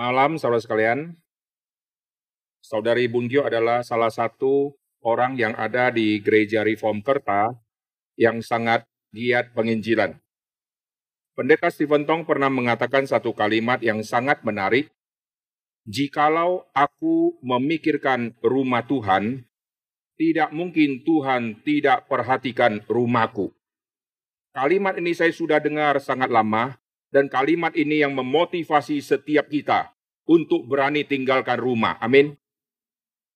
Malam saudara sekalian. Saudari Bungkyo adalah salah satu orang yang ada di gereja Reform Kerta yang sangat giat penginjilan. Pendeta Stephen Tong pernah mengatakan satu kalimat yang sangat menarik. Jikalau aku memikirkan rumah Tuhan, tidak mungkin Tuhan tidak perhatikan rumahku. Kalimat ini saya sudah dengar sangat lama, dan kalimat ini yang memotivasi setiap kita untuk berani tinggalkan rumah. Amin.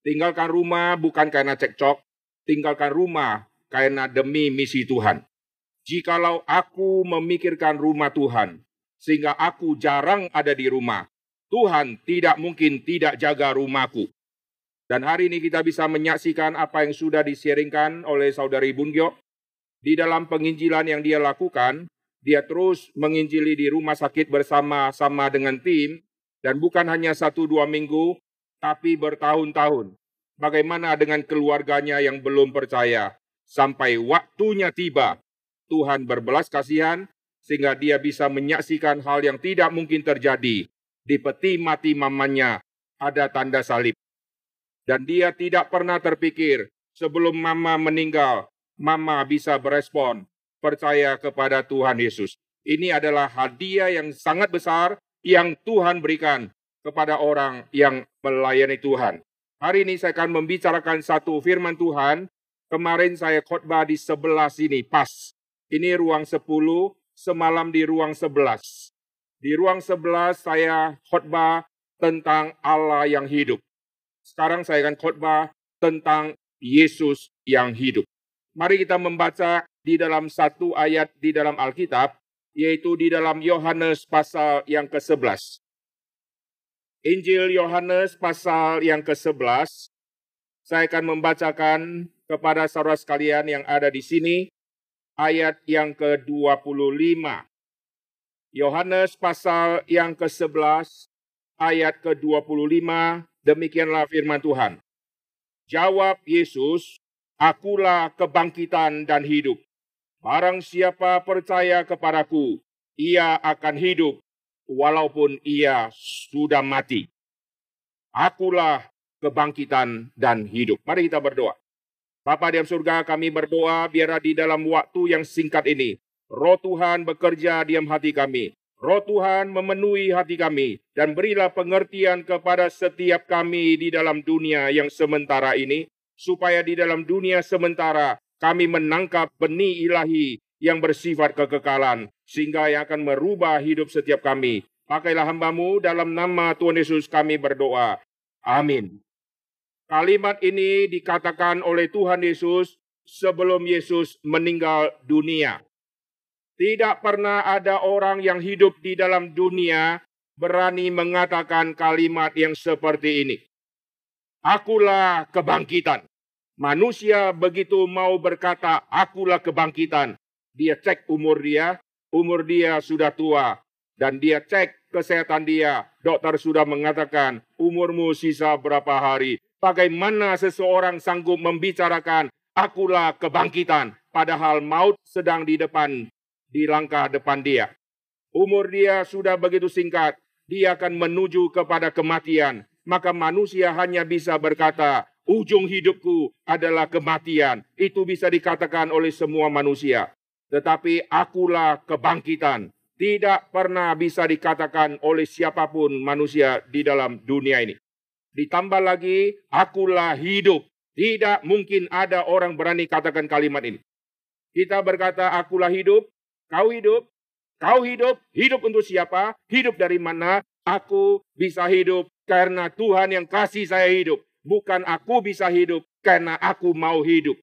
Tinggalkan rumah bukan karena cekcok, tinggalkan rumah karena demi misi Tuhan. Jikalau aku memikirkan rumah Tuhan, sehingga aku jarang ada di rumah, Tuhan tidak mungkin tidak jaga rumahku. Dan hari ini kita bisa menyaksikan apa yang sudah disiringkan oleh saudari Bungyo. Di dalam penginjilan yang dia lakukan, dia terus menginjili di rumah sakit bersama-sama dengan tim, dan bukan hanya satu dua minggu, tapi bertahun-tahun. Bagaimana dengan keluarganya yang belum percaya? Sampai waktunya tiba, Tuhan berbelas kasihan, sehingga dia bisa menyaksikan hal yang tidak mungkin terjadi. Di peti mati mamanya ada tanda salib. Dan dia tidak pernah terpikir sebelum mama meninggal, mama bisa berespon percaya kepada Tuhan Yesus. Ini adalah hadiah yang sangat besar yang Tuhan berikan kepada orang yang melayani Tuhan. Hari ini saya akan membicarakan satu firman Tuhan. Kemarin saya khotbah di sebelah sini, pas. Ini ruang 10, semalam di ruang 11. Di ruang 11 saya khotbah tentang Allah yang hidup. Sekarang saya akan khotbah tentang Yesus yang hidup. Mari kita membaca di dalam satu ayat di dalam Alkitab, yaitu di dalam Yohanes pasal yang ke-11. Injil Yohanes pasal yang ke-11, saya akan membacakan kepada saudara sekalian yang ada di sini, ayat yang ke-25. Yohanes pasal yang ke-11, ayat ke-25, Demikianlah firman Tuhan. Jawab Yesus, Akulah kebangkitan dan hidup. Barang siapa percaya kepadaku, ia akan hidup walaupun ia sudah mati. Akulah kebangkitan dan hidup. Mari kita berdoa. Bapa di surga kami berdoa biarlah di dalam waktu yang singkat ini, roh Tuhan bekerja diam hati kami. Roh Tuhan memenuhi hati kami dan berilah pengertian kepada setiap kami di dalam dunia yang sementara ini, supaya di dalam dunia sementara kami menangkap benih ilahi yang bersifat kekekalan, sehingga yang akan merubah hidup setiap kami. Pakailah hambamu dalam nama Tuhan Yesus kami berdoa. Amin. Kalimat ini dikatakan oleh Tuhan Yesus sebelum Yesus meninggal dunia. Tidak pernah ada orang yang hidup di dalam dunia berani mengatakan kalimat yang seperti ini. Akulah kebangkitan. Manusia begitu mau berkata, akulah kebangkitan. Dia cek umur dia, umur dia sudah tua. Dan dia cek kesehatan dia. Dokter sudah mengatakan, umurmu sisa berapa hari. Bagaimana seseorang sanggup membicarakan, akulah kebangkitan. Padahal maut sedang di depan di langkah depan dia. Umur dia sudah begitu singkat, dia akan menuju kepada kematian. Maka manusia hanya bisa berkata, ujung hidupku adalah kematian. Itu bisa dikatakan oleh semua manusia. Tetapi akulah kebangkitan. Tidak pernah bisa dikatakan oleh siapa pun manusia di dalam dunia ini. Ditambah lagi, akulah hidup. Tidak mungkin ada orang berani katakan kalimat ini. Kita berkata, akulah hidup, Kau hidup, kau hidup, hidup untuk siapa? Hidup dari mana? Aku bisa hidup karena Tuhan yang kasih saya hidup. Bukan aku bisa hidup karena aku mau hidup.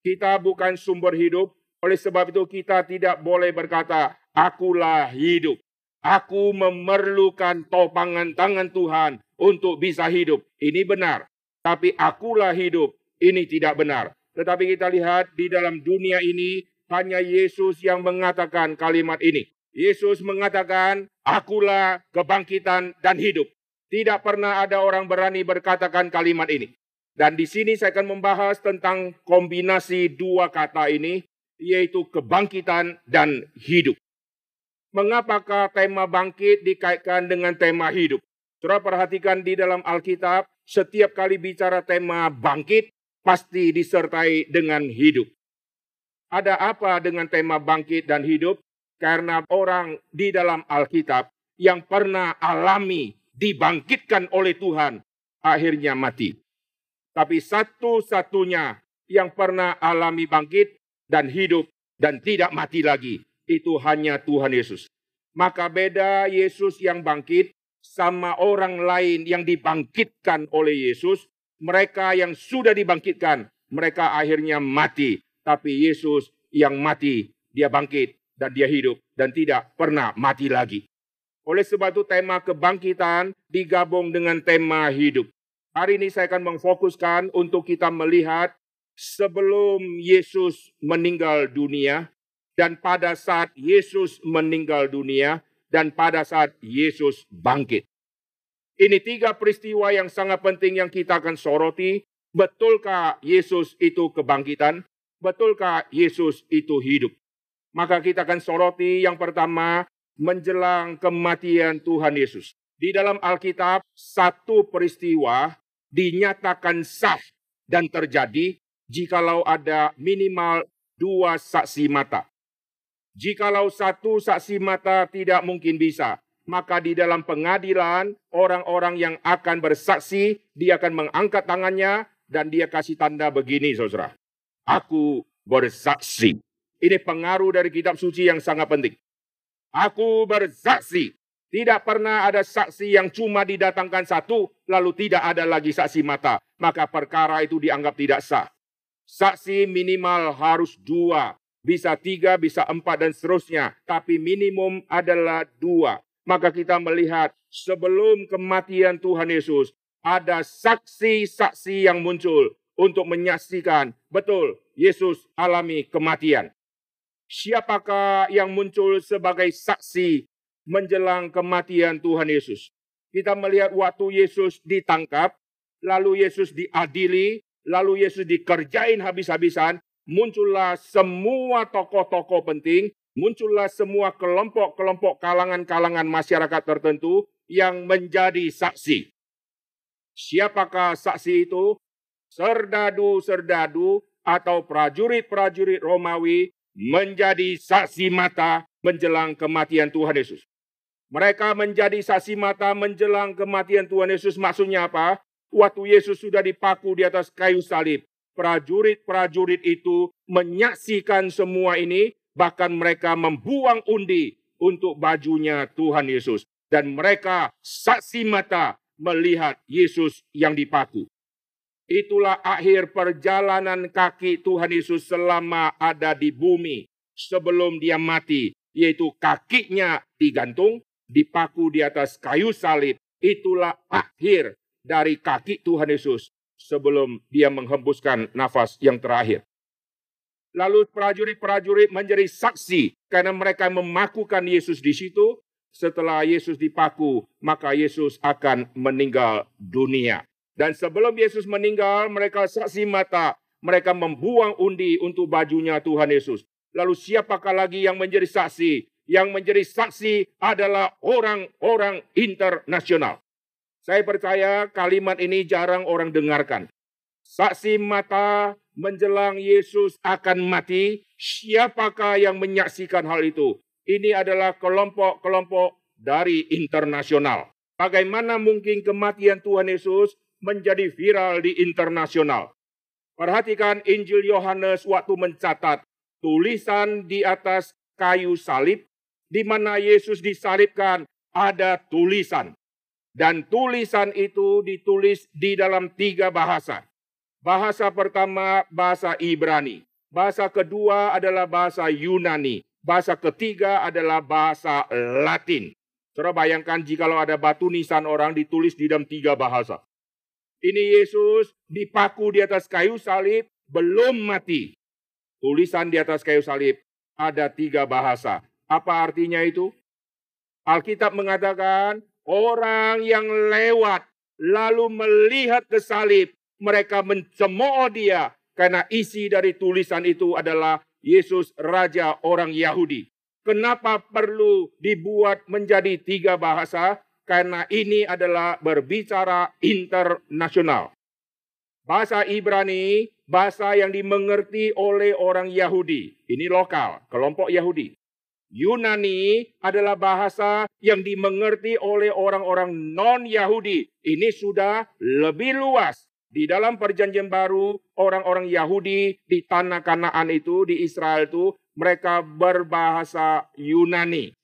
Kita bukan sumber hidup, oleh sebab itu kita tidak boleh berkata, akulah hidup. Aku memerlukan topangan tangan Tuhan untuk bisa hidup. Ini benar. Tapi akulah hidup. Ini tidak benar. Tetapi kita lihat di dalam dunia ini hanya Yesus yang mengatakan kalimat ini. Yesus mengatakan, akulah kebangkitan dan hidup. Tidak pernah ada orang berani berkatakan kalimat ini. Dan di sini saya akan membahas tentang kombinasi dua kata ini, yaitu kebangkitan dan hidup. Mengapakah tema bangkit dikaitkan dengan tema hidup? Saudara perhatikan di dalam Alkitab, setiap kali bicara tema bangkit, pasti disertai dengan hidup. Ada apa dengan tema bangkit dan hidup? Karena orang di dalam Alkitab yang pernah alami dibangkitkan oleh Tuhan, akhirnya mati. Tapi satu-satunya yang pernah alami bangkit dan hidup dan tidak mati lagi itu hanya Tuhan Yesus. Maka beda Yesus yang bangkit sama orang lain yang dibangkitkan oleh Yesus. Mereka yang sudah dibangkitkan, mereka akhirnya mati. Tapi Yesus yang mati, dia bangkit dan dia hidup dan tidak pernah mati lagi. Oleh sebab itu tema kebangkitan digabung dengan tema hidup. Hari ini saya akan memfokuskan untuk kita melihat sebelum Yesus meninggal dunia, dan pada saat Yesus meninggal dunia, dan pada saat Yesus bangkit. Ini tiga peristiwa yang sangat penting yang kita akan soroti. Betulkah Yesus itu kebangkitan? Betulkah Yesus itu hidup? Maka kita akan soroti yang pertama menjelang kematian Tuhan Yesus. Di dalam Alkitab, satu peristiwa dinyatakan sah dan terjadi jikalau ada minimal dua saksi mata. Jikalau satu saksi mata tidak mungkin bisa, maka di dalam pengadilan orang-orang yang akan bersaksi, dia akan mengangkat tangannya dan dia kasih tanda begini saudara. Aku bersaksi. Ini pengaruh dari kitab suci yang sangat penting. Aku bersaksi. Tidak pernah ada saksi yang cuma didatangkan satu, lalu tidak ada lagi saksi mata. Maka perkara itu dianggap tidak sah. Saksi minimal harus dua bisa tiga, bisa empat, dan seterusnya. Tapi minimum adalah dua. Maka kita melihat sebelum kematian Tuhan Yesus, ada saksi-saksi yang muncul untuk menyaksikan betul Yesus alami kematian. Siapakah yang muncul sebagai saksi menjelang kematian Tuhan Yesus? Kita melihat waktu Yesus ditangkap, lalu Yesus diadili, lalu Yesus dikerjain habis-habisan, muncullah semua tokoh-tokoh penting, muncullah semua kelompok-kelompok kalangan-kalangan masyarakat tertentu yang menjadi saksi. Siapakah saksi itu? Serdadu-serdadu atau prajurit-prajurit Romawi menjadi saksi mata menjelang kematian Tuhan Yesus. Mereka menjadi saksi mata menjelang kematian Tuhan Yesus. Maksudnya apa? Waktu Yesus sudah dipaku di atas kayu salib prajurit-prajurit itu menyaksikan semua ini, bahkan mereka membuang undi untuk bajunya Tuhan Yesus. Dan mereka saksi mata melihat Yesus yang dipaku. Itulah akhir perjalanan kaki Tuhan Yesus selama ada di bumi sebelum dia mati, yaitu kakinya digantung, dipaku di atas kayu salib. Itulah akhir dari kaki Tuhan Yesus sebelum dia menghembuskan nafas yang terakhir. Lalu prajurit-prajurit menjadi saksi karena mereka memakukan Yesus di situ. Setelah Yesus dipaku, maka Yesus akan meninggal dunia. Dan sebelum Yesus meninggal, mereka saksi mata. Mereka membuang undi untuk bajunya Tuhan Yesus. Lalu siapakah lagi yang menjadi saksi? Yang menjadi saksi adalah orang-orang internasional. Saya percaya kalimat ini jarang orang dengarkan. Saksi mata menjelang Yesus akan mati, siapakah yang menyaksikan hal itu? Ini adalah kelompok-kelompok dari internasional. Bagaimana mungkin kematian Tuhan Yesus menjadi viral di internasional? Perhatikan Injil Yohanes waktu mencatat tulisan di atas kayu salib di mana Yesus disalibkan ada tulisan dan tulisan itu ditulis di dalam tiga bahasa. Bahasa pertama bahasa Ibrani. Bahasa kedua adalah bahasa Yunani. Bahasa ketiga adalah bahasa Latin. Saudara bayangkan jikalau ada batu nisan orang ditulis di dalam tiga bahasa. Ini Yesus dipaku di atas kayu salib belum mati. Tulisan di atas kayu salib ada tiga bahasa. Apa artinya itu? Alkitab mengatakan Orang yang lewat lalu melihat ke salib, mereka mencemooh dia karena isi dari tulisan itu adalah Yesus Raja orang Yahudi. Kenapa perlu dibuat menjadi tiga bahasa? Karena ini adalah berbicara internasional. Bahasa Ibrani, bahasa yang dimengerti oleh orang Yahudi. Ini lokal, kelompok Yahudi. Yunani adalah bahasa yang dimengerti oleh orang-orang non-Yahudi. Ini sudah lebih luas. Di dalam perjanjian baru, orang-orang Yahudi di tanah Kanaan itu, di Israel itu, mereka berbahasa Yunani.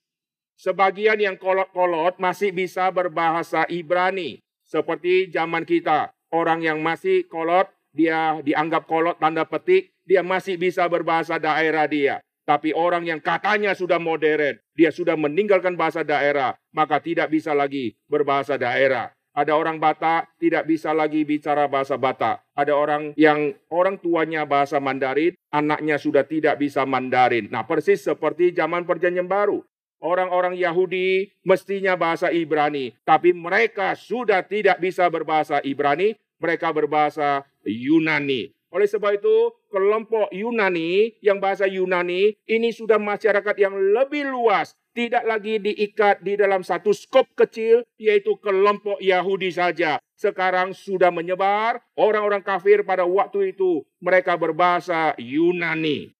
Sebagian yang kolot-kolot masih bisa berbahasa Ibrani. Seperti zaman kita, orang yang masih kolot, dia dianggap kolot tanda petik, dia masih bisa berbahasa daerah dia. Tapi orang yang katanya sudah modern, dia sudah meninggalkan bahasa daerah, maka tidak bisa lagi berbahasa daerah. Ada orang Batak tidak bisa lagi bicara bahasa Batak. Ada orang yang orang tuanya bahasa Mandarin, anaknya sudah tidak bisa Mandarin. Nah, persis seperti zaman Perjanjian Baru. Orang-orang Yahudi mestinya bahasa Ibrani, tapi mereka sudah tidak bisa berbahasa Ibrani, mereka berbahasa Yunani. Oleh sebab itu, kelompok Yunani yang bahasa Yunani ini sudah masyarakat yang lebih luas, tidak lagi diikat di dalam satu skop kecil, yaitu kelompok Yahudi saja. Sekarang sudah menyebar, orang-orang kafir pada waktu itu mereka berbahasa Yunani.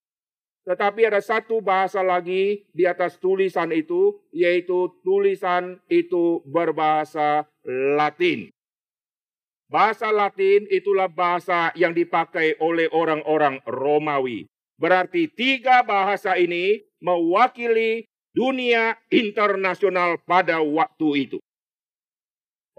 Tetapi ada satu bahasa lagi di atas tulisan itu, yaitu tulisan itu berbahasa Latin. Bahasa Latin itulah bahasa yang dipakai oleh orang-orang Romawi. Berarti tiga bahasa ini mewakili dunia internasional pada waktu itu.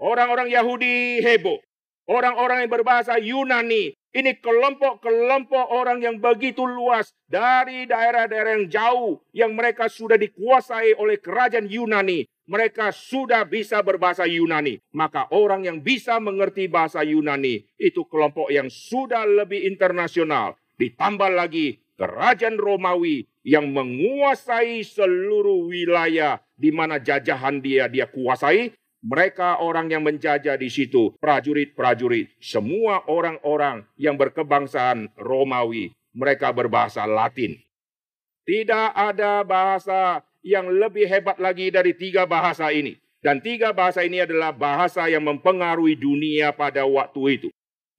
Orang-orang Yahudi heboh. Orang-orang yang berbahasa Yunani. Ini kelompok-kelompok orang yang begitu luas dari daerah-daerah yang jauh yang mereka sudah dikuasai oleh kerajaan Yunani mereka sudah bisa berbahasa Yunani. Maka orang yang bisa mengerti bahasa Yunani itu kelompok yang sudah lebih internasional. Ditambah lagi kerajaan Romawi yang menguasai seluruh wilayah di mana jajahan dia dia kuasai. Mereka orang yang menjajah di situ, prajurit-prajurit, semua orang-orang yang berkebangsaan Romawi, mereka berbahasa Latin. Tidak ada bahasa yang lebih hebat lagi dari tiga bahasa ini. Dan tiga bahasa ini adalah bahasa yang mempengaruhi dunia pada waktu itu.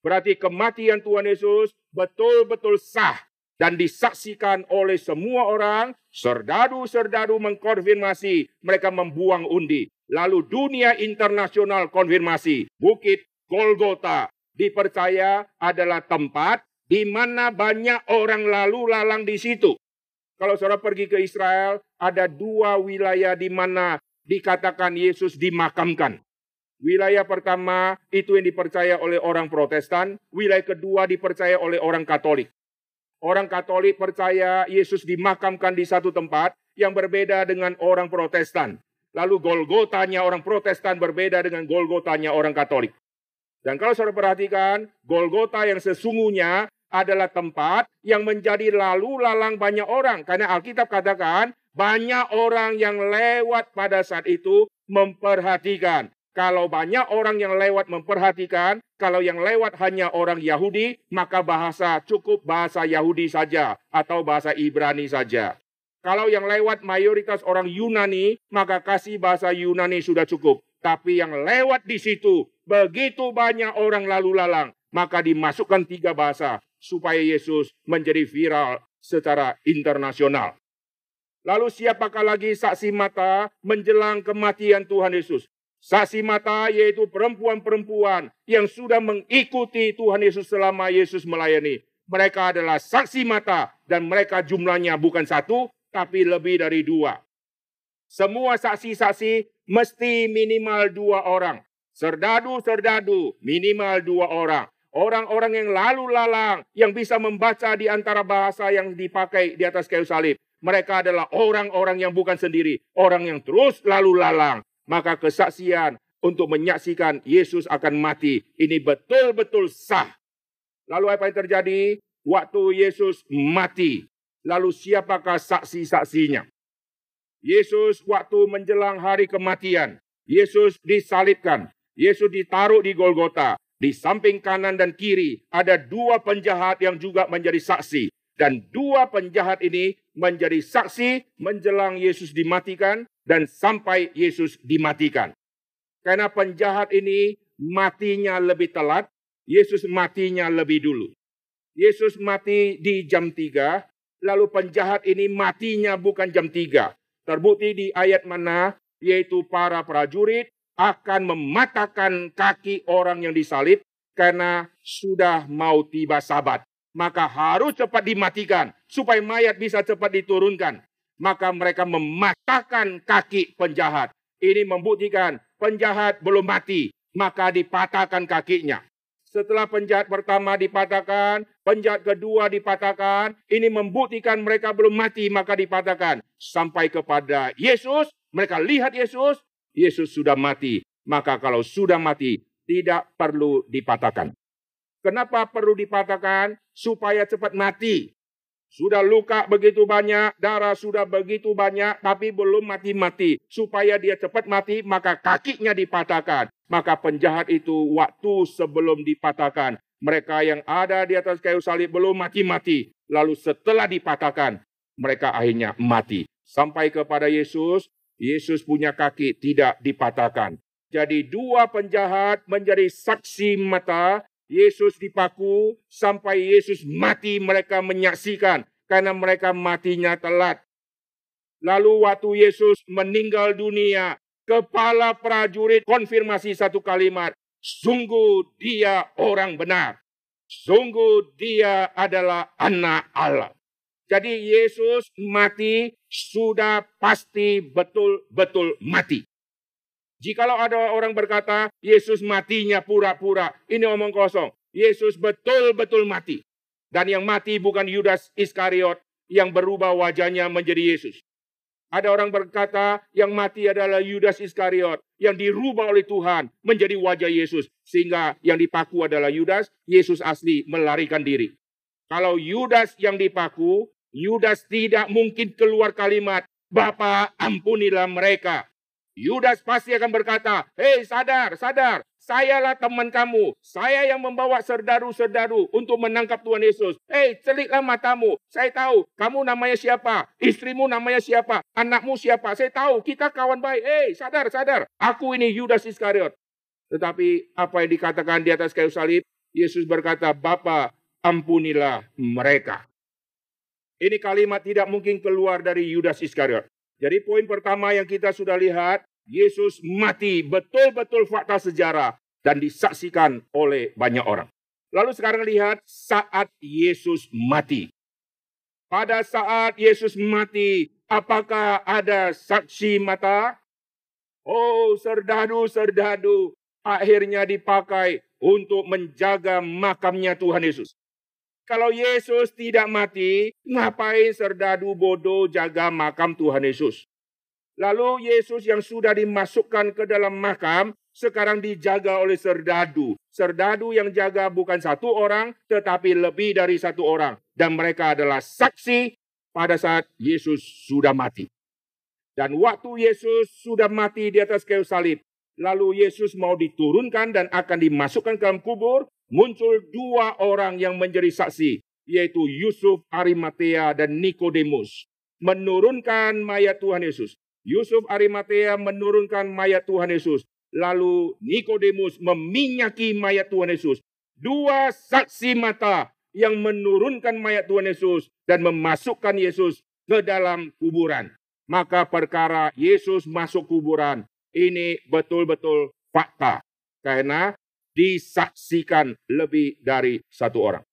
Berarti kematian Tuhan Yesus betul-betul sah dan disaksikan oleh semua orang. Serdadu-serdadu mengkonfirmasi, mereka membuang undi. Lalu dunia internasional konfirmasi. Bukit Golgota dipercaya adalah tempat di mana banyak orang lalu lalang di situ. Kalau saudara pergi ke Israel, ada dua wilayah di mana dikatakan Yesus dimakamkan. Wilayah pertama itu yang dipercaya oleh orang Protestan, wilayah kedua dipercaya oleh orang Katolik. Orang Katolik percaya Yesus dimakamkan di satu tempat yang berbeda dengan orang Protestan. Lalu Golgotanya orang Protestan berbeda dengan Golgotanya orang Katolik. Dan kalau saudara perhatikan, Golgota yang sesungguhnya adalah tempat yang menjadi lalu lalang banyak orang. Karena Alkitab katakan banyak orang yang lewat pada saat itu memperhatikan. Kalau banyak orang yang lewat memperhatikan, kalau yang lewat hanya orang Yahudi, maka bahasa cukup bahasa Yahudi saja atau bahasa Ibrani saja. Kalau yang lewat mayoritas orang Yunani, maka kasih bahasa Yunani sudah cukup. Tapi yang lewat di situ, begitu banyak orang lalu lalang, maka dimasukkan tiga bahasa supaya Yesus menjadi viral secara internasional. Lalu siapakah lagi saksi mata menjelang kematian Tuhan Yesus? Saksi mata yaitu perempuan-perempuan yang sudah mengikuti Tuhan Yesus selama Yesus melayani. Mereka adalah saksi mata dan mereka jumlahnya bukan satu tapi lebih dari dua. Semua saksi-saksi mesti minimal dua orang. Serdadu-serdadu minimal dua orang orang-orang yang lalu lalang yang bisa membaca di antara bahasa yang dipakai di atas kayu salib. Mereka adalah orang-orang yang bukan sendiri, orang yang terus lalu lalang. Maka kesaksian untuk menyaksikan Yesus akan mati ini betul-betul sah. Lalu apa yang terjadi? Waktu Yesus mati, lalu siapakah saksi-saksinya? Yesus waktu menjelang hari kematian, Yesus disalibkan, Yesus ditaruh di Golgota, di samping kanan dan kiri ada dua penjahat yang juga menjadi saksi. Dan dua penjahat ini menjadi saksi menjelang Yesus dimatikan dan sampai Yesus dimatikan. Karena penjahat ini matinya lebih telat, Yesus matinya lebih dulu. Yesus mati di jam 3, lalu penjahat ini matinya bukan jam 3. Terbukti di ayat mana, yaitu para prajurit akan mematahkan kaki orang yang disalib karena sudah mau tiba sabat maka harus cepat dimatikan supaya mayat bisa cepat diturunkan. Maka mereka mematahkan kaki penjahat. Ini membuktikan penjahat belum mati, maka dipatahkan kakinya. Setelah penjahat pertama dipatahkan, penjahat kedua dipatahkan, ini membuktikan mereka belum mati, maka dipatahkan. Sampai kepada Yesus, mereka lihat Yesus, Yesus sudah mati. Maka kalau sudah mati, tidak perlu dipatahkan. Kenapa perlu dipatahkan? Supaya cepat mati. Sudah luka begitu banyak, darah sudah begitu banyak, tapi belum mati-mati. Supaya dia cepat mati, maka kakinya dipatahkan. Maka penjahat itu waktu sebelum dipatahkan. Mereka yang ada di atas kayu salib belum mati-mati. Lalu setelah dipatahkan, mereka akhirnya mati. Sampai kepada Yesus, Yesus punya kaki tidak dipatahkan. Jadi dua penjahat menjadi saksi mata Yesus dipaku sampai Yesus mati mereka menyaksikan karena mereka matinya telat. Lalu waktu Yesus meninggal dunia, kepala prajurit konfirmasi satu kalimat, sungguh dia orang benar. Sungguh dia adalah anak Allah. Jadi Yesus mati sudah pasti betul-betul mati. Jikalau ada orang berkata, Yesus matinya pura-pura, ini omong kosong. Yesus betul-betul mati. Dan yang mati bukan Yudas Iskariot yang berubah wajahnya menjadi Yesus. Ada orang berkata yang mati adalah Yudas Iskariot yang dirubah oleh Tuhan menjadi wajah Yesus. Sehingga yang dipaku adalah Yudas, Yesus asli melarikan diri. Kalau Yudas yang dipaku, Yudas tidak mungkin keluar kalimat, Bapak ampunilah mereka. Yudas pasti akan berkata, Hei sadar, sadar, sayalah teman kamu. Saya yang membawa serdaru-serdaru untuk menangkap Tuhan Yesus. Hei celiklah matamu. Saya tahu kamu namanya siapa. Istrimu namanya siapa. Anakmu siapa. Saya tahu kita kawan baik. Hei sadar, sadar. Aku ini Yudas Iskariot. Tetapi apa yang dikatakan di atas kayu salib, Yesus berkata, Bapa ampunilah mereka. Ini kalimat tidak mungkin keluar dari Yudas Iskariot. Jadi poin pertama yang kita sudah lihat, Yesus mati betul-betul fakta sejarah dan disaksikan oleh banyak orang. Lalu sekarang lihat saat Yesus mati. Pada saat Yesus mati, apakah ada saksi mata? Oh, serdadu-serdadu akhirnya dipakai untuk menjaga makamnya Tuhan Yesus. Kalau Yesus tidak mati, ngapain serdadu bodoh jaga makam Tuhan Yesus? Lalu Yesus yang sudah dimasukkan ke dalam makam, sekarang dijaga oleh serdadu. Serdadu yang jaga bukan satu orang, tetapi lebih dari satu orang. Dan mereka adalah saksi pada saat Yesus sudah mati. Dan waktu Yesus sudah mati di atas kayu salib, lalu Yesus mau diturunkan dan akan dimasukkan ke dalam kubur, muncul dua orang yang menjadi saksi, yaitu Yusuf Arimatea dan Nikodemus, menurunkan mayat Tuhan Yesus. Yusuf Arimatea menurunkan mayat Tuhan Yesus, lalu Nikodemus meminyaki mayat Tuhan Yesus. Dua saksi mata yang menurunkan mayat Tuhan Yesus dan memasukkan Yesus ke dalam kuburan. Maka perkara Yesus masuk kuburan ini betul-betul fakta. Karena disaksikan lebih dari satu orang.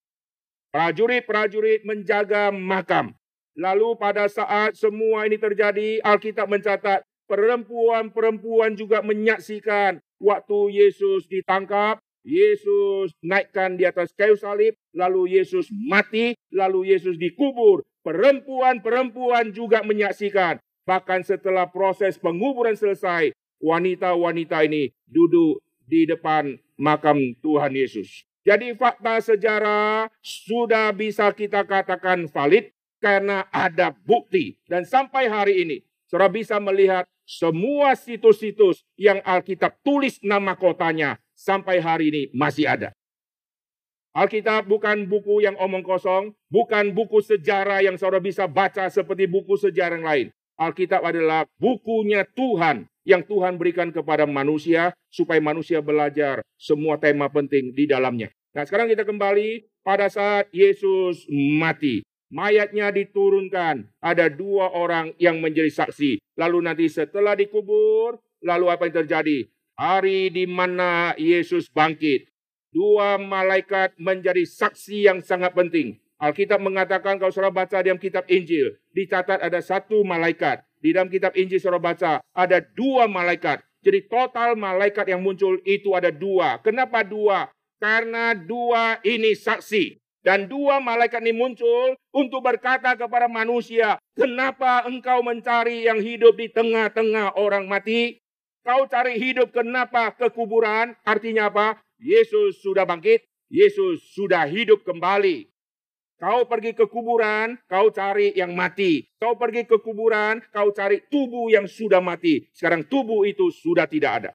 Prajurit-prajurit menjaga makam. Lalu pada saat semua ini terjadi, Alkitab mencatat perempuan-perempuan juga menyaksikan waktu Yesus ditangkap, Yesus naikkan di atas kayu salib, lalu Yesus mati, lalu Yesus dikubur. Perempuan-perempuan juga menyaksikan. Bahkan setelah proses penguburan selesai, wanita-wanita ini duduk di depan makam Tuhan Yesus. Jadi fakta sejarah sudah bisa kita katakan valid karena ada bukti. Dan sampai hari ini, saudara bisa melihat semua situs-situs yang Alkitab tulis nama kotanya sampai hari ini masih ada. Alkitab bukan buku yang omong kosong, bukan buku sejarah yang saudara bisa baca seperti buku sejarah yang lain. Alkitab adalah bukunya Tuhan yang Tuhan berikan kepada manusia supaya manusia belajar semua tema penting di dalamnya. Nah, sekarang kita kembali pada saat Yesus mati. Mayatnya diturunkan. Ada dua orang yang menjadi saksi. Lalu nanti setelah dikubur, lalu apa yang terjadi? Hari di mana Yesus bangkit. Dua malaikat menjadi saksi yang sangat penting. Alkitab mengatakan kalau saudara baca dalam kitab Injil, dicatat ada satu malaikat. Di dalam kitab Injil saudara baca ada dua malaikat. Jadi total malaikat yang muncul itu ada dua. Kenapa dua? Karena dua ini saksi. Dan dua malaikat ini muncul untuk berkata kepada manusia, kenapa engkau mencari yang hidup di tengah-tengah orang mati? Kau cari hidup kenapa ke kuburan? Artinya apa? Yesus sudah bangkit, Yesus sudah hidup kembali. Kau pergi ke kuburan, kau cari yang mati. Kau pergi ke kuburan, kau cari tubuh yang sudah mati. Sekarang tubuh itu sudah tidak ada.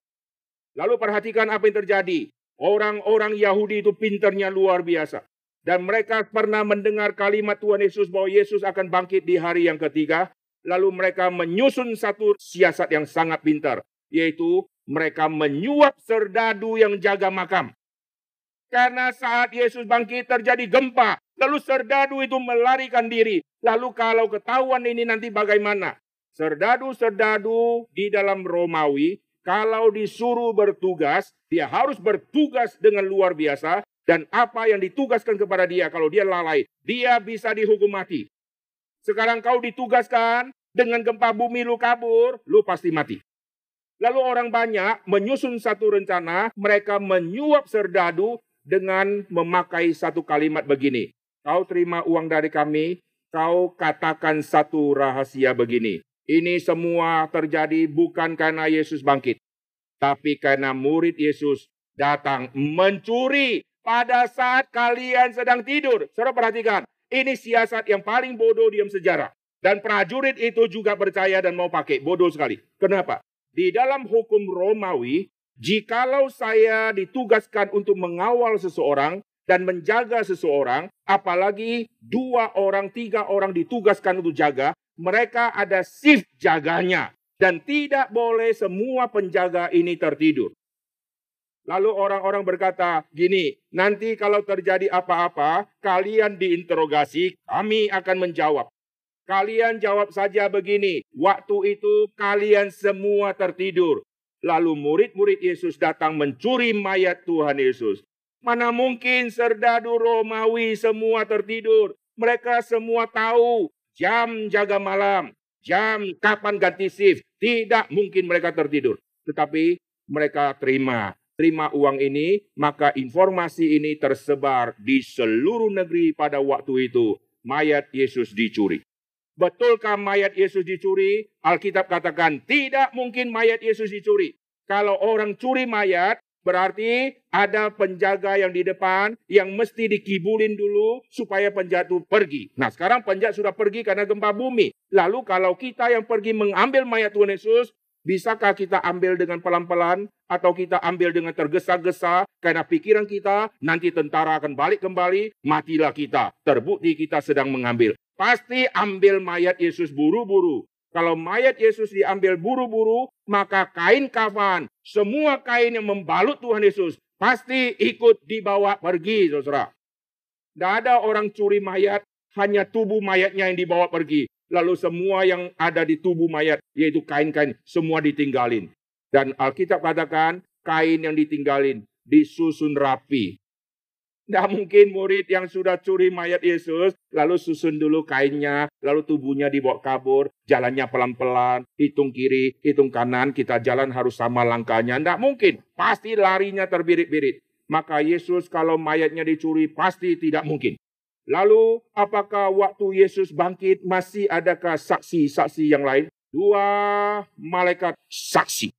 Lalu perhatikan apa yang terjadi. Orang-orang Yahudi itu pinternya luar biasa. Dan mereka pernah mendengar kalimat Tuhan Yesus bahwa Yesus akan bangkit di hari yang ketiga. Lalu mereka menyusun satu siasat yang sangat pintar. Yaitu mereka menyuap serdadu yang jaga makam. Karena saat Yesus bangkit terjadi gempa. Lalu serdadu itu melarikan diri. Lalu kalau ketahuan ini nanti bagaimana? Serdadu-serdadu di dalam Romawi, kalau disuruh bertugas, dia harus bertugas dengan luar biasa. Dan apa yang ditugaskan kepada dia, kalau dia lalai, dia bisa dihukum mati. Sekarang kau ditugaskan dengan gempa bumi lu kabur, lu pasti mati. Lalu orang banyak menyusun satu rencana, mereka menyuap serdadu dengan memakai satu kalimat begini. Kau terima uang dari kami, kau katakan satu rahasia begini. Ini semua terjadi bukan karena Yesus bangkit, tapi karena murid Yesus datang mencuri pada saat kalian sedang tidur. Saudara perhatikan, ini siasat yang paling bodoh diam sejarah. Dan prajurit itu juga percaya dan mau pakai. Bodoh sekali. Kenapa? Di dalam hukum Romawi, jikalau saya ditugaskan untuk mengawal seseorang, dan menjaga seseorang, apalagi dua orang, tiga orang ditugaskan untuk jaga, mereka ada shift jaganya. Dan tidak boleh semua penjaga ini tertidur. Lalu orang-orang berkata, gini, nanti kalau terjadi apa-apa, kalian diinterogasi, kami akan menjawab. Kalian jawab saja begini, waktu itu kalian semua tertidur. Lalu murid-murid Yesus datang mencuri mayat Tuhan Yesus. Mana mungkin serdadu Romawi semua tertidur. Mereka semua tahu jam jaga malam, jam kapan ganti shift. Tidak mungkin mereka tertidur. Tetapi mereka terima. Terima uang ini, maka informasi ini tersebar di seluruh negeri pada waktu itu. Mayat Yesus dicuri. Betulkah mayat Yesus dicuri? Alkitab katakan tidak mungkin mayat Yesus dicuri. Kalau orang curi mayat, Berarti ada penjaga yang di depan yang mesti dikibulin dulu supaya penjahat itu pergi. Nah sekarang penjahat sudah pergi karena gempa bumi. Lalu kalau kita yang pergi mengambil mayat Tuhan Yesus, bisakah kita ambil dengan pelan-pelan atau kita ambil dengan tergesa-gesa karena pikiran kita nanti tentara akan balik kembali, matilah kita. Terbukti kita sedang mengambil. Pasti ambil mayat Yesus buru-buru. Kalau mayat Yesus diambil buru-buru, maka kain kafan, semua kain yang membalut Tuhan Yesus, pasti ikut dibawa pergi, saudara. Tidak ada orang curi mayat, hanya tubuh mayatnya yang dibawa pergi. Lalu semua yang ada di tubuh mayat, yaitu kain-kain, semua ditinggalin. Dan Alkitab katakan, kain yang ditinggalin disusun rapi. Tidak mungkin murid yang sudah curi mayat Yesus, lalu susun dulu kainnya, lalu tubuhnya dibawa kabur, jalannya pelan-pelan, hitung kiri, hitung kanan, kita jalan harus sama langkahnya. Tidak mungkin, pasti larinya terbirit-birit. Maka Yesus kalau mayatnya dicuri, pasti tidak mungkin. Lalu apakah waktu Yesus bangkit masih adakah saksi-saksi yang lain? Dua malaikat saksi.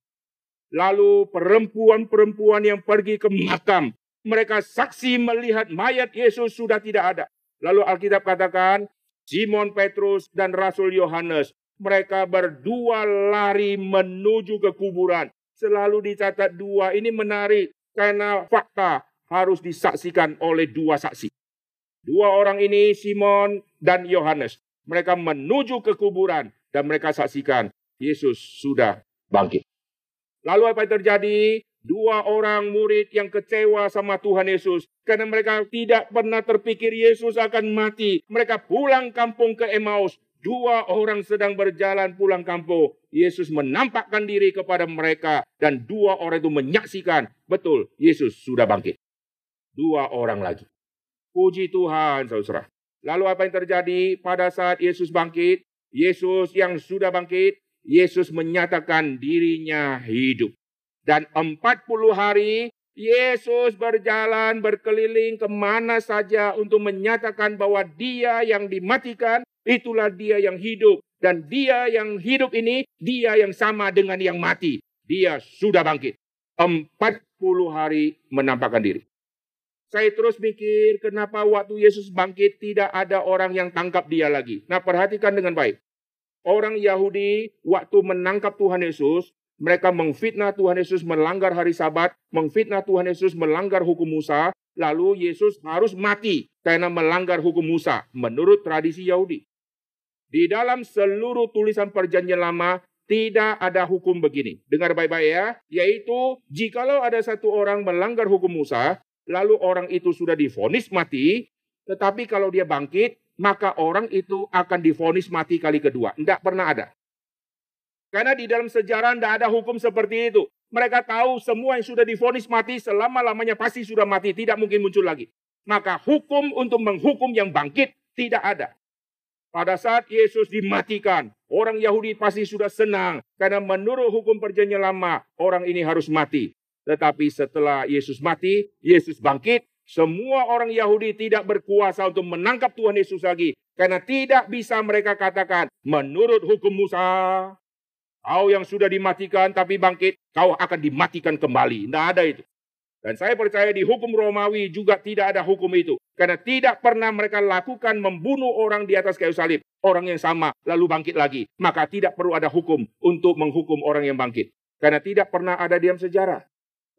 Lalu perempuan-perempuan yang pergi ke makam mereka saksi melihat mayat Yesus sudah tidak ada. Lalu Alkitab katakan, Simon Petrus dan Rasul Yohanes, mereka berdua lari menuju ke kuburan. Selalu dicatat dua, ini menarik karena fakta. harus disaksikan oleh dua saksi. Dua orang ini, Simon dan Yohanes, mereka menuju ke kuburan dan mereka saksikan Yesus sudah bangkit. Lalu apa yang terjadi? Dua orang murid yang kecewa sama Tuhan Yesus karena mereka tidak pernah terpikir Yesus akan mati. Mereka pulang kampung ke Emmaus. Dua orang sedang berjalan pulang kampung. Yesus menampakkan diri kepada mereka dan dua orang itu menyaksikan betul Yesus sudah bangkit. Dua orang lagi. Puji Tuhan, saudara. Lalu apa yang terjadi pada saat Yesus bangkit? Yesus yang sudah bangkit, Yesus menyatakan dirinya hidup. Dan 40 hari Yesus berjalan berkeliling ke mana saja untuk menyatakan bahwa dia yang dimatikan, itulah dia yang hidup. Dan dia yang hidup ini, dia yang sama dengan yang mati. Dia sudah bangkit. 40 hari menampakkan diri. Saya terus mikir kenapa waktu Yesus bangkit tidak ada orang yang tangkap dia lagi. Nah perhatikan dengan baik. Orang Yahudi waktu menangkap Tuhan Yesus, mereka mengfitnah Tuhan Yesus melanggar hari Sabat, mengfitnah Tuhan Yesus melanggar hukum Musa, lalu Yesus harus mati karena melanggar hukum Musa menurut tradisi Yahudi. Di dalam seluruh tulisan perjanjian lama tidak ada hukum begini. Dengar baik-baik ya, yaitu jikalau ada satu orang melanggar hukum Musa, lalu orang itu sudah difonis mati, tetapi kalau dia bangkit, maka orang itu akan difonis mati kali kedua. Tidak pernah ada. Karena di dalam sejarah tidak ada hukum seperti itu. Mereka tahu semua yang sudah difonis mati selama-lamanya pasti sudah mati, tidak mungkin muncul lagi. Maka hukum untuk menghukum yang bangkit tidak ada. Pada saat Yesus dimatikan, orang Yahudi pasti sudah senang karena menurut hukum perjanjian lama, orang ini harus mati. Tetapi setelah Yesus mati, Yesus bangkit, semua orang Yahudi tidak berkuasa untuk menangkap Tuhan Yesus lagi karena tidak bisa mereka katakan menurut hukum Musa Kau yang sudah dimatikan tapi bangkit, kau akan dimatikan kembali. Tidak ada itu. Dan saya percaya di hukum Romawi juga tidak ada hukum itu. Karena tidak pernah mereka lakukan membunuh orang di atas kayu salib. Orang yang sama lalu bangkit lagi. Maka tidak perlu ada hukum untuk menghukum orang yang bangkit. Karena tidak pernah ada diam sejarah.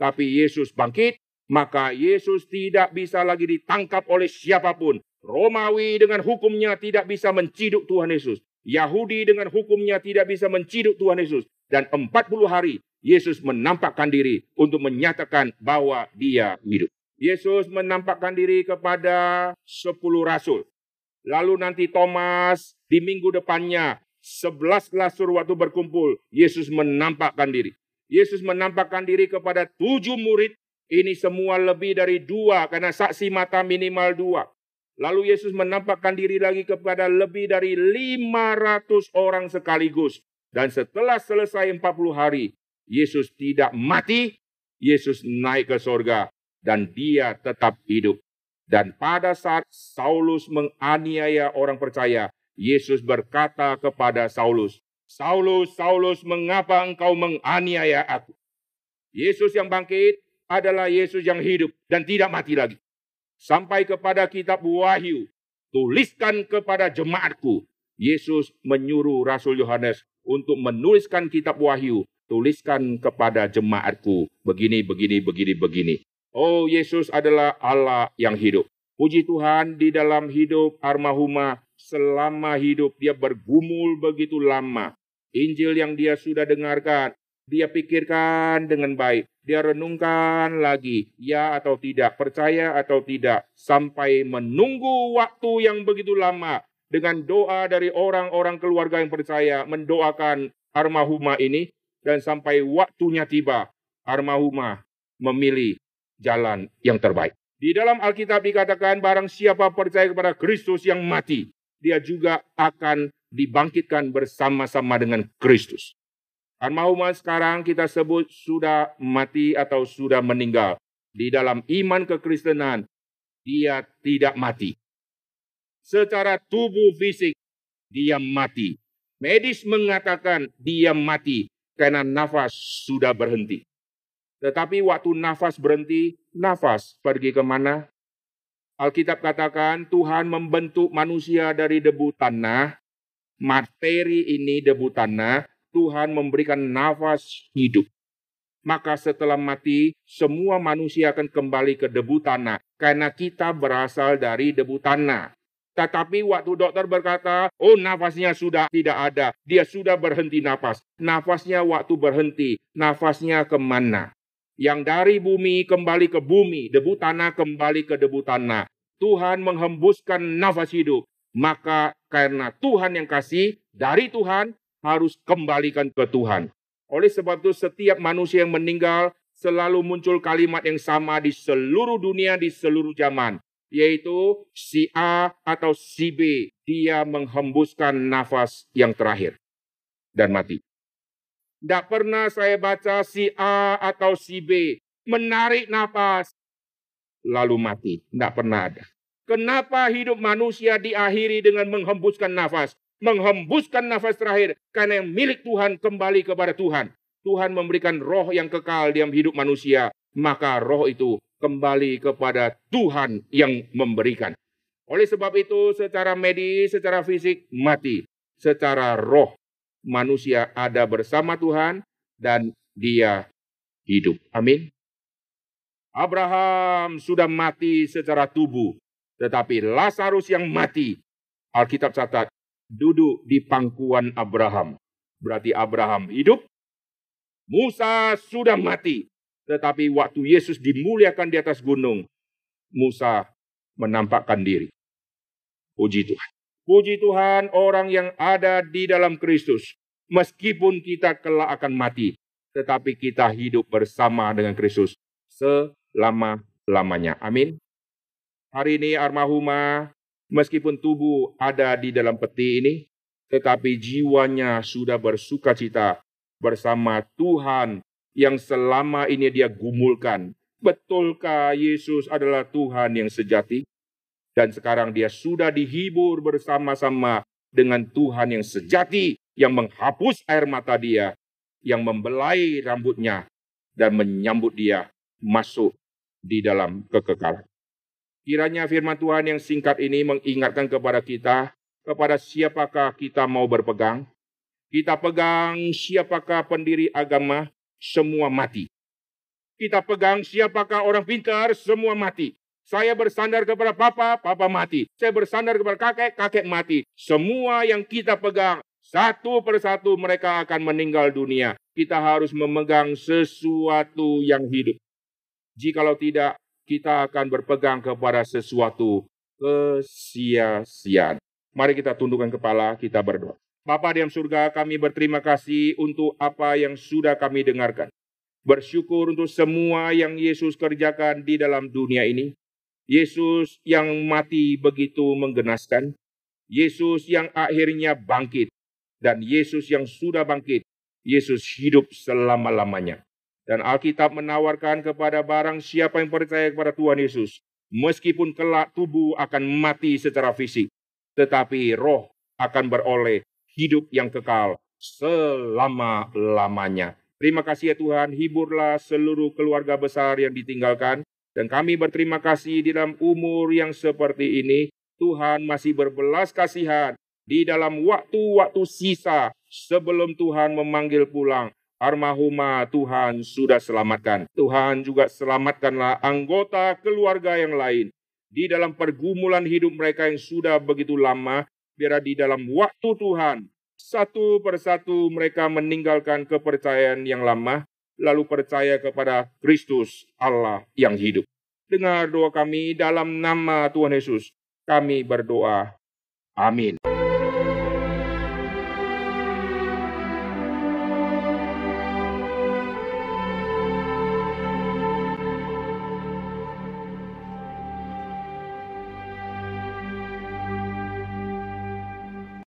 Tapi Yesus bangkit, maka Yesus tidak bisa lagi ditangkap oleh siapa pun. Romawi dengan hukumnya tidak bisa menciduk Tuhan Yesus. Yahudi dengan hukumnya tidak bisa menciduk Tuhan Yesus. Dan 40 hari Yesus menampakkan diri untuk menyatakan bahwa dia hidup. Yesus menampakkan diri kepada 10 rasul. Lalu nanti Thomas di minggu depannya 11 rasul waktu berkumpul, Yesus menampakkan diri. Yesus menampakkan diri kepada tujuh murid. Ini semua lebih dari dua karena saksi mata minimal dua. Lalu Yesus menampakkan diri lagi kepada lebih dari 500 orang sekaligus. Dan setelah selesai 40 hari, Yesus tidak mati, Yesus naik ke sorga, dan dia tetap hidup. Dan pada saat Saulus menganiaya orang percaya, Yesus berkata kepada Saulus, Saulus, Saulus, mengapa engkau menganiaya aku? Yesus yang bangkit adalah Yesus yang hidup dan tidak mati lagi sampai kepada kitab Wahyu. Tuliskan kepada jemaatku. Yesus menyuruh Rasul Yohanes untuk menuliskan kitab Wahyu. Tuliskan kepada jemaatku. Begini, begini, begini, begini. Oh, Yesus adalah Allah yang hidup. Puji Tuhan di dalam hidup Armahuma selama hidup dia bergumul begitu lama. Injil yang dia sudah dengarkan, dia pikirkan dengan baik. Dia renungkan lagi, ya atau tidak, percaya atau tidak, sampai menunggu waktu yang begitu lama dengan doa dari orang-orang keluarga yang percaya mendoakan Armahuma ini dan sampai waktunya tiba Armahuma memilih jalan yang terbaik. Di dalam Alkitab dikatakan barang siapa percaya kepada Kristus yang mati, dia juga akan dibangkitkan bersama-sama dengan Kristus. Armahuma sekarang kita sebut sudah mati atau sudah meninggal. Di dalam iman kekristenan, dia tidak mati. Secara tubuh fisik, dia mati. Medis mengatakan dia mati karena nafas sudah berhenti. Tetapi waktu nafas berhenti, nafas pergi ke mana? Alkitab katakan Tuhan membentuk manusia dari debu tanah. Materi ini debu tanah Tuhan memberikan nafas hidup. maka setelah mati semua manusia akan kembali ke debu tanah karena kita berasal dari debu tanah. Tetapi waktu dokter berkata, oh nafasnya sudah tidak ada. Dia sudah berhenti nafas. Nafasnya waktu berhenti. Nafasnya ke mana? Yang dari bumi kembali ke bumi. Debu tanah kembali ke debu tanah. Tuhan menghembuskan nafas hidup. Maka karena Tuhan yang kasih, dari Tuhan harus kembalikan ke Tuhan. Oleh sebab itu setiap manusia yang meninggal selalu muncul kalimat yang sama di seluruh dunia, di seluruh zaman yaitu si A atau si B. Dia menghembuskan nafas yang terakhir dan mati. Tidak pernah saya baca si A atau si B menarik nafas lalu mati. Tidak pernah ada. Kenapa hidup manusia diakhiri dengan menghembuskan nafas? Menghembuskan nafas terakhir karena yang milik Tuhan kembali kepada Tuhan. Tuhan memberikan roh yang kekal dalam hidup manusia. Maka roh itu kembali kepada Tuhan yang memberikan. Oleh sebab itu, secara medis, secara fisik mati, secara roh manusia ada bersama Tuhan dan dia hidup. Amin. Abraham sudah mati secara tubuh, tetapi Lazarus yang mati, Alkitab catat, duduk di pangkuan Abraham. Berarti Abraham hidup, Musa sudah mati, tetapi waktu Yesus dimuliakan di atas gunung, Musa menampakkan diri. Puji Tuhan. Puji Tuhan orang yang ada di dalam Kristus. Meskipun kita kelak akan mati, tetapi kita hidup bersama dengan Kristus selama-lamanya. Amin. Hari ini Armahuma, meskipun tubuh ada di dalam peti ini, tetapi jiwanya sudah bersuka cita bersama Tuhan yang selama ini dia gumulkan. Betulkah Yesus adalah Tuhan yang sejati? Dan sekarang dia sudah dihibur bersama-sama dengan Tuhan yang sejati yang menghapus air mata dia, yang membelai rambutnya dan menyambut dia masuk di dalam kekekalan. Kiranya firman Tuhan yang singkat ini mengingatkan kepada kita, kepada siapakah kita mau berpegang. Kita pegang siapakah pendiri agama, semua mati. Kita pegang siapakah orang pintar, semua mati. Saya bersandar kepada papa, papa mati. Saya bersandar kepada kakek, kakek mati. Semua yang kita pegang, satu persatu mereka akan meninggal dunia. Kita harus memegang sesuatu yang hidup. Jikalau tidak, kita akan berpegang kepada sesuatu kesia-siaan. Mari kita tundukkan kepala, kita berdoa. Bapa di surga, kami berterima kasih untuk apa yang sudah kami dengarkan. Bersyukur untuk semua yang Yesus kerjakan di dalam dunia ini. Yesus yang mati begitu menggenaskan. Yesus yang akhirnya bangkit. Dan Yesus yang sudah bangkit. Yesus hidup selama-lamanya. Dan Alkitab menawarkan kepada barang siapa yang percaya kepada Tuhan Yesus. Meskipun kelak tubuh akan mati secara fisik. Tetapi roh akan beroleh hidup yang kekal selama-lamanya. Terima kasih ya Tuhan, hiburlah seluruh keluarga besar yang ditinggalkan. Dan kami berterima kasih di dalam umur yang seperti ini, Tuhan masih berbelas kasihan di dalam waktu-waktu sisa sebelum Tuhan memanggil pulang. Armahuma Tuhan sudah selamatkan. Tuhan juga selamatkanlah anggota keluarga yang lain. Di dalam pergumulan hidup mereka yang sudah begitu lama, biar di dalam waktu Tuhan, satu persatu mereka meninggalkan kepercayaan yang lama, lalu percaya kepada Kristus Allah yang hidup. Dengar doa kami dalam nama Tuhan Yesus. Kami berdoa. Amin.